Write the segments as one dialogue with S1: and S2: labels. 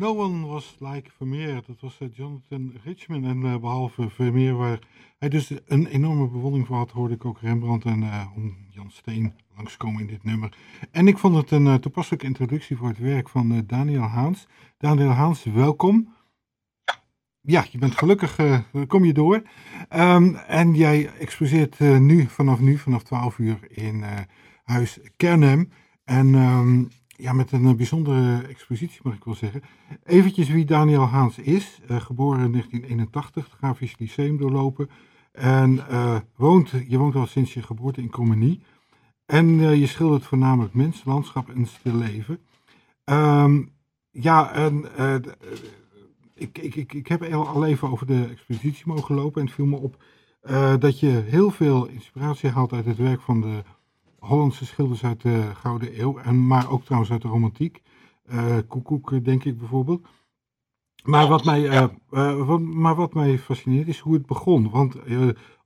S1: No one was like Vermeer. Dat was eh, Jonathan Richman. En eh, behalve Vermeer, waar hij dus een enorme bewondering voor had, hoorde ik ook Rembrandt en eh, Jan Steen langskomen in dit nummer. En ik vond het een toepasselijke introductie voor het werk van Daniel Haans. Daniel Haans, welkom. Ja, je bent gelukkig, kom je door. Ehm, en jij exposeert nu, vanaf nu, vanaf 12 uur in Huis Kernem. En ehm, ja, met een eh, bijzondere expositie mag ik wel zeggen. Eventjes wie Daniel Haans is. eh, geboren in 1981, het Grafisch Lyceum doorlopen. En eh, woont, je woont al sinds je geboorte in Communie. En je schildert voornamelijk mens, landschap en stilleven. Ehm ja, en ik, ik, ik, ik heb al even over de expositie mogen lopen. En het viel me op dat je heel veel inspiratie haalt uit het werk van de Hollandse schilders uit de Gouden Eeuw. En, maar ook trouwens uit de romantiek. Eh Koekoek, denk ik bijvoorbeeld. Maar wat, mij, eh, eh, wat, maar wat mij fascineert is hoe het begon. Want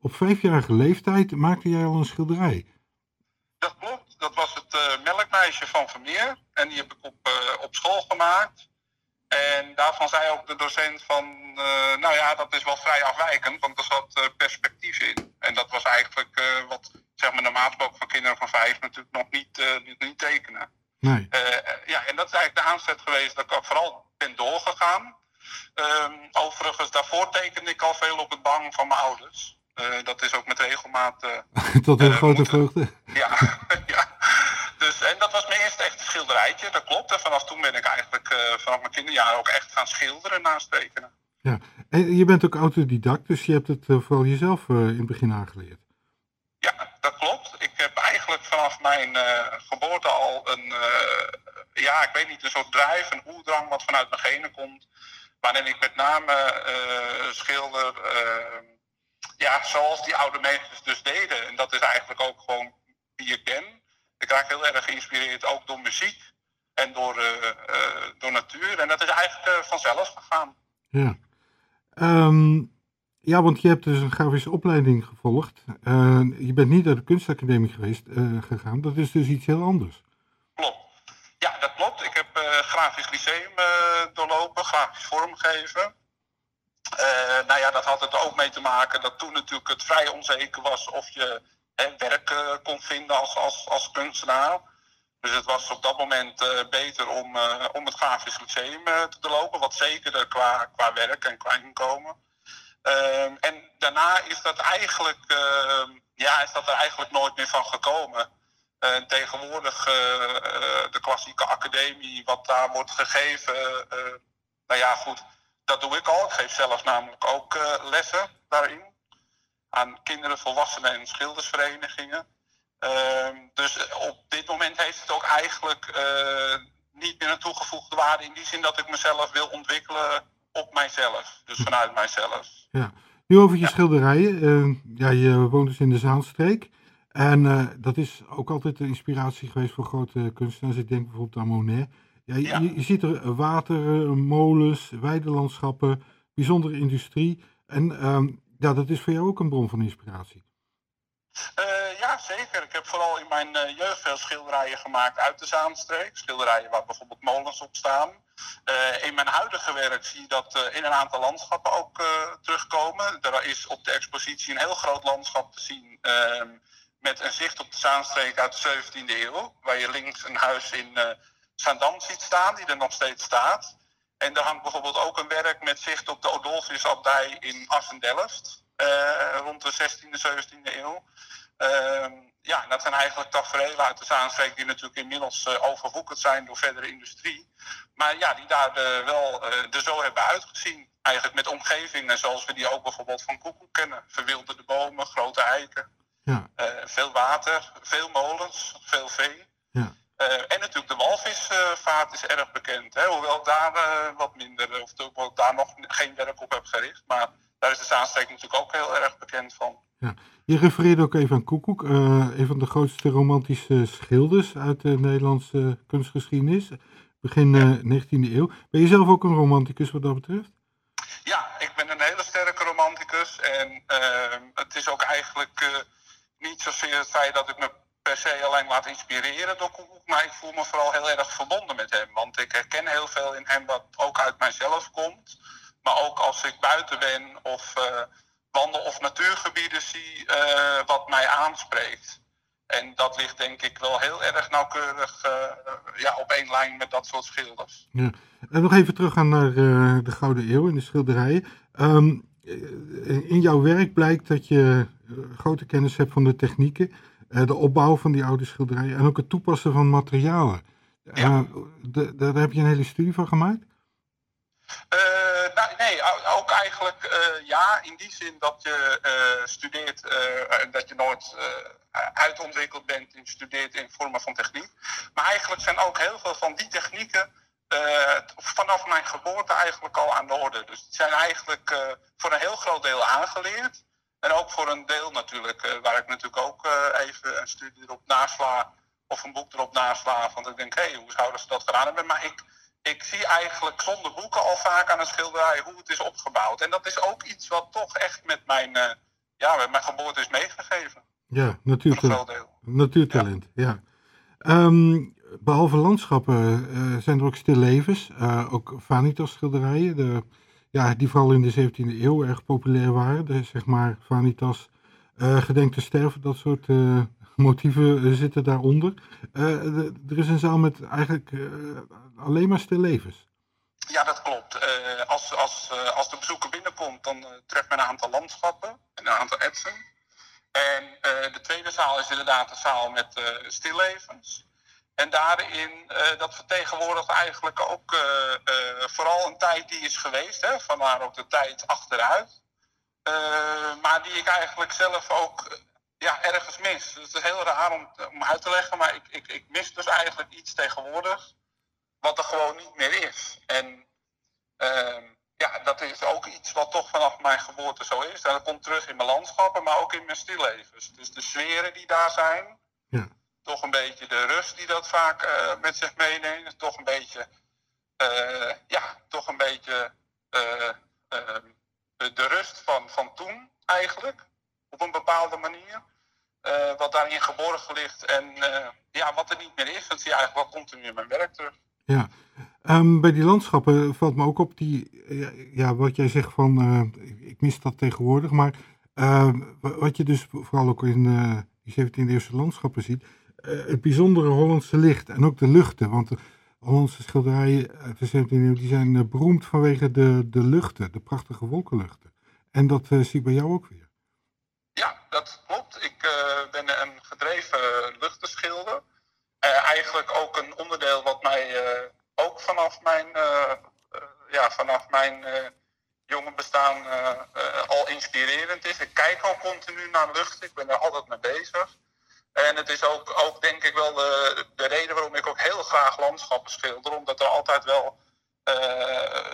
S1: op vijfjarige leeftijd maakte jij al een schilderij.
S2: Dat klopt. Dat was het melkmeisje van Vermeer. En die heb ik op, op school gemaakt. En daarvan zei ook de docent van, eh, nou ja, dat is wel vrij afwijkend, want er zat eh, perspectief in. En dat was eigenlijk eh, wat, zeg maar, normaal gesproken van kinderen van vijf natuurlijk nog niet, niet, tekenen.
S1: Nee.
S2: Ja, en dat is eigenlijk de aanzet geweest dat ik ook vooral ben doorgegaan. Ehm, overigens, daarvoor tekende ik al veel op het bang van mijn ouders. Dat is ook met regelmaat
S1: Tot een
S2: Eh,
S1: grote vreugde.
S2: ja, eerste echte schilderijtje, dat klopt. En vanaf toen ben ik eigenlijk eh, vanaf mijn kinderjaren ook echt gaan schilderen naast tekenen.
S1: Ja. En je bent ook autodidact, dus je hebt het eh, vooral jezelf eh, in het begin aangeleerd.
S2: Ja, dat klopt. Ik heb eigenlijk vanaf mijn geboorte al een, ja, ik weet niet, een soort drijf, een oerdrang wat vanuit mijn genen komt. Waarin ik met name schilder, ja, zoals die oude meesters dus deden. En dat is eigenlijk ook gewoon wie ik ben. Ik raak heel erg geïnspireerd ook door muziek en door, eh, eh, door natuur. En dat is eigenlijk eh, vanzelf gegaan.
S1: Ja. Ehm, ja, want je hebt dus een grafische opleiding gevolgd. Je bent niet naar de kunstacademie geweest, gegaan. Dat is dus iets heel anders.
S2: Klopt. Ja, dat klopt. Ik heb eh, grafisch lyceum doorlopen, grafisch vormgeven. Nou ja, dat had het ook mee te maken dat toen natuurlijk het vrij onzeker was of je werk eh, kon vinden als, kunstenaar. Dus het was op dat moment eh, beter om, eh, om het grafisch lyceum te doorlopen, wat zekerder qua, qua werk en qua inkomen. Ehm, en daarna is dat eigenlijk, ehm, ja, is dat er eigenlijk nooit meer van gekomen. Tegenwoordig de klassieke academie, wat daar wordt gegeven. nou ja, goed, dat doe ik al. Ik geef zelf namelijk ook lessen daarin. Aan kinderen, volwassenen en schildersverenigingen. Ehm, dus op dit moment heeft het ook eigenlijk eh, niet meer een toegevoegde waarde. In die zin dat ik mezelf wil ontwikkelen op mijzelf. Dus vanuit mijzelf.
S1: Ja. Nu over je schilderijen. Eh, ja, je woont dus in de Zaanstreek. En eh, dat is ook altijd de inspiratie geweest voor grote kunstenaars. Ik denk bijvoorbeeld aan Monet. Ja, je,
S2: Ja.
S1: je ziet er water, eh, molens, weidelandschappen, bijzondere industrie. En ehm, ja, dat is voor jou ook een bron van inspiratie.
S2: Eh, ja, zeker. Ik heb vooral in mijn eh, jeugd veel schilderijen gemaakt uit de Zaanstreek. Schilderijen waar bijvoorbeeld molens op staan. Eh, in mijn huidige werk zie je dat in een aantal landschappen ook terugkomen. Er is op de expositie een heel groot landschap te zien. ehm, met een zicht op de Zaanstreek uit de 17e eeuw. Waar je links een huis in Zaandam ziet staan, die er nog steeds staat. En daar hangt bijvoorbeeld ook een werk met zicht op de Odolphusabdij in Assendelft. eh rond de 16e, 17e eeuw. Ehm, ja, dat zijn eigenlijk tafereelen uit de Zaanstreek die natuurlijk inmiddels eh, overwoekerd zijn door verdere industrie. Maar ja, die daar eh, wel er zo hebben uitgezien. Eigenlijk met omgevingen zoals we die ook bijvoorbeeld van Koekoek kennen. Verwilderde bomen, grote eiken,
S1: Ja,
S2: veel water, veel molens, veel vee.
S1: Ja.
S2: Eh, en natuurlijk de walvisvaart is erg bekend. Hè? Hoewel ik daar eh, wat minder, of hoewel ik daar nog geen werk op heb gericht. Maar daar is de Zaanstreek natuurlijk ook heel erg bekend van.
S1: ja. Je refereerde ook even aan Koekoek, eh, een van de grootste romantische schilders uit de Nederlandse kunstgeschiedenis. Begin eh 19e eeuw. Ben je zelf ook een romanticus wat dat betreft?
S2: Ja, ik ben een hele sterke romanticus. En het is ook eigenlijk niet zozeer het feit dat ik me per se alleen laat inspireren door Koekoek, maar ik voel me vooral heel erg verbonden met hem. Want ik herken heel veel in hem wat ook uit mijzelf komt. Maar ook als ik buiten ben of uh, wandel- of natuurgebieden zie, uh, wat mij aanspreekt. En dat ligt denk ik wel heel erg nauwkeurig uh, ja, op één lijn met dat soort schilders.
S1: Ja. En nog even teruggaan naar de Gouden Eeuw in de schilderijen. Um, in jouw werk blijkt dat je grote kennis hebt van de technieken, de opbouw van die oude schilderijen en ook het toepassen van materialen. Ja. De, daar heb je een hele studie van gemaakt?
S2: nou, nee, ook eigenlijk uh, ja, in die zin dat je uh, studeert en dat je nooit uitontwikkeld bent en studeert in vormen van techniek. Maar eigenlijk zijn ook heel veel van die technieken vanaf mijn geboorte eigenlijk al aan de orde. Dus die zijn eigenlijk voor een heel groot deel aangeleerd. En ook voor een deel natuurlijk, waar ik natuurlijk ook even een studie erop nasla of een boek erop nasla. Want ik denk, hé, hey, hoe zouden ze dat gedaan hebben? Maar ik ik zie eigenlijk zonder boeken al vaak aan een schilderij hoe het is opgebouwd. En dat is ook iets wat toch echt met mijn, uh, ja, met mijn geboorte is meegegeven.
S1: Ja, natuurtalent. Natuurtalent, ja. ja. Um, behalve landschappen uh, zijn er ook stillevens, uh, ook vanitas schilderijen, de, ja, die vooral in de 17e eeuw erg populair waren. De, zeg maar vanitas, gedenk te sterven, dat soort motieven zitten daaronder. er is een zaal met eigenlijk alleen maar stillevens.
S2: Ja, dat klopt. Uh, als, als, uh, als de bezoeker binnenkomt, dan uh, treft men een aantal landschappen en een aantal etsen. En de tweede zaal is inderdaad een zaal met stillevens. En daarin, dat vertegenwoordigt eigenlijk ook vooral een tijd die is geweest, hè, vandaar ook de tijd achteruit. maar die ik eigenlijk zelf ook ja, ergens mis. Het is heel raar om, om uit te leggen, maar ik, ik, ik mis dus eigenlijk iets tegenwoordig wat er gewoon niet meer is. En uh, ja, dat is ook iets wat toch vanaf mijn geboorte zo is. En dat komt terug in mijn landschappen, maar ook in mijn stillevens. Dus de sferen die daar zijn, ja. Toch een beetje de rust die dat vaak uh, met zich meeneemt. Toch een beetje, uh, ja, toch een beetje uh, de, de, rust van, van toen eigenlijk. Op een bepaalde manier. wat daarin geborgen ligt en ja, wat er niet meer is, dat zie je eigenlijk wel continu in mijn werk terug.
S1: Ja, um, bij die landschappen valt me ook op die, ja, wat jij zegt van, ik mis dat tegenwoordig, maar uh, wat je dus vooral ook in die 17e eeuwse landschappen ziet, het bijzondere Hollandse licht en ook de luchten, want de Hollandse schilderijen uit de 17e eeuw die zijn beroemd vanwege de, de luchten, de prachtige wolkenluchten. En dat zie ik bij jou ook weer.
S2: Ja, dat klopt. Ik ben een gedreven luchtenschilder. Uh, eigenlijk ook een onderdeel wat mij ook vanaf mijn, ja, vanaf mijn jonge bestaan al inspirerend is. Ik kijk al continu naar lucht, ik ben er altijd mee bezig. En het is ook, ook denk ik wel de, de reden waarom ik ook heel graag landschappen schilder, omdat er altijd wel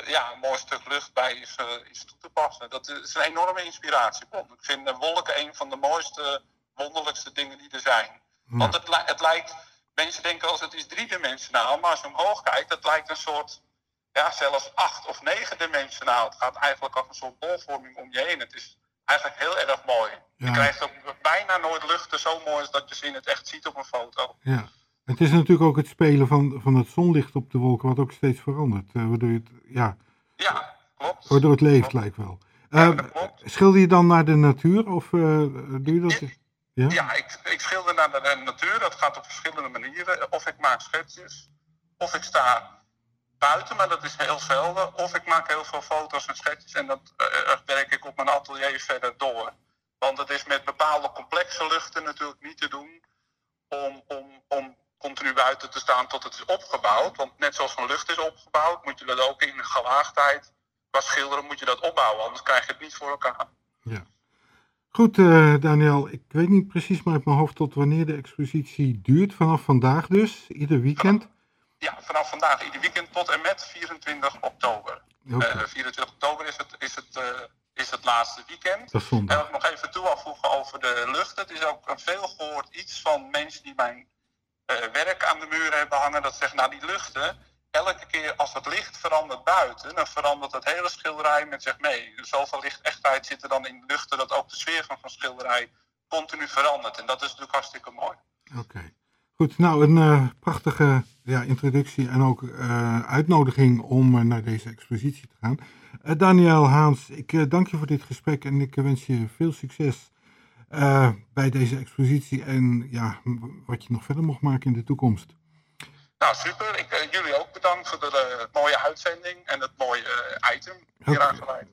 S2: ja, een mooi stuk lucht bij is, is toe te passen. Dat is een enorme inspiratiebron. Ik vind wolken een van de mooiste, wonderlijkste dingen die er zijn. Want het, het lijkt mensen denken als het is driedimensionaal, maar als je omhoog kijkt, het lijkt een soort, ja, zelfs acht of negendimensionaal. Het gaat eigenlijk als een soort bolvorming om je heen. Het is eigenlijk heel erg mooi. Je krijgt ook bijna nooit luchten zo mooi als dat je ze in het echt ziet op een foto.
S1: Ja. Het is natuurlijk ook het spelen van, van het zonlicht op de wolken, wat ook steeds verandert. Uh, waardoor het, ja,
S2: ja, klopt.
S1: Waardoor het leeft, lijkt wel. Uh, schilder je dan naar de natuur of uh, doe je dat?
S2: Ja, ja ik, ik schilder naar de natuur. Dat gaat op verschillende manieren. Of ik maak schetsjes, of ik sta buiten, maar dat is heel zelden. Of ik maak heel veel foto's en schetsjes en dat uh, werk ik op mijn atelier verder door. Want het is met bepaalde complexe luchten natuurlijk niet te doen om, om, om continu buiten te staan tot het is opgebouwd. Want net zoals een lucht is opgebouwd, moet je dat ook in gelaagdheid, qua schilderen, moet je dat opbouwen. Anders krijg je het niet voor elkaar.
S1: Ja. Goed, uh, Daniel, ik weet niet precies maar uit mijn hoofd tot wanneer de expositie duurt. Vanaf vandaag dus, ieder weekend?
S2: Vanaf vandaag ieder weekend tot en met 24 oktober. Okay. Uh, 24 oktober is het, is, het, uh, is het laatste weekend.
S1: Dat.
S2: En wat ik nog even toe voegen over de lucht. Het is ook een veel gehoord iets van mensen die mijn uh, werk aan de muur hebben hangen. Dat zeggen, nou die luchten, elke keer als het licht verandert buiten, dan verandert het hele schilderij met zich mee. Zoveel lichtechtheid zit er dan in de luchten dat ook de sfeer van een schilderij continu verandert. En dat is natuurlijk hartstikke mooi.
S1: Oké. Goed, nou een prachtige ja, introductie en ook uitnodiging om naar deze expositie te gaan. Daniel Haans, ik dank je voor dit gesprek en ik wens je veel succes bij deze expositie en ja, wat je nog verder mocht maken in de toekomst.
S2: Nou, super. Ik, jullie ook bedankt voor de mooie uitzending en het mooie item hier okay.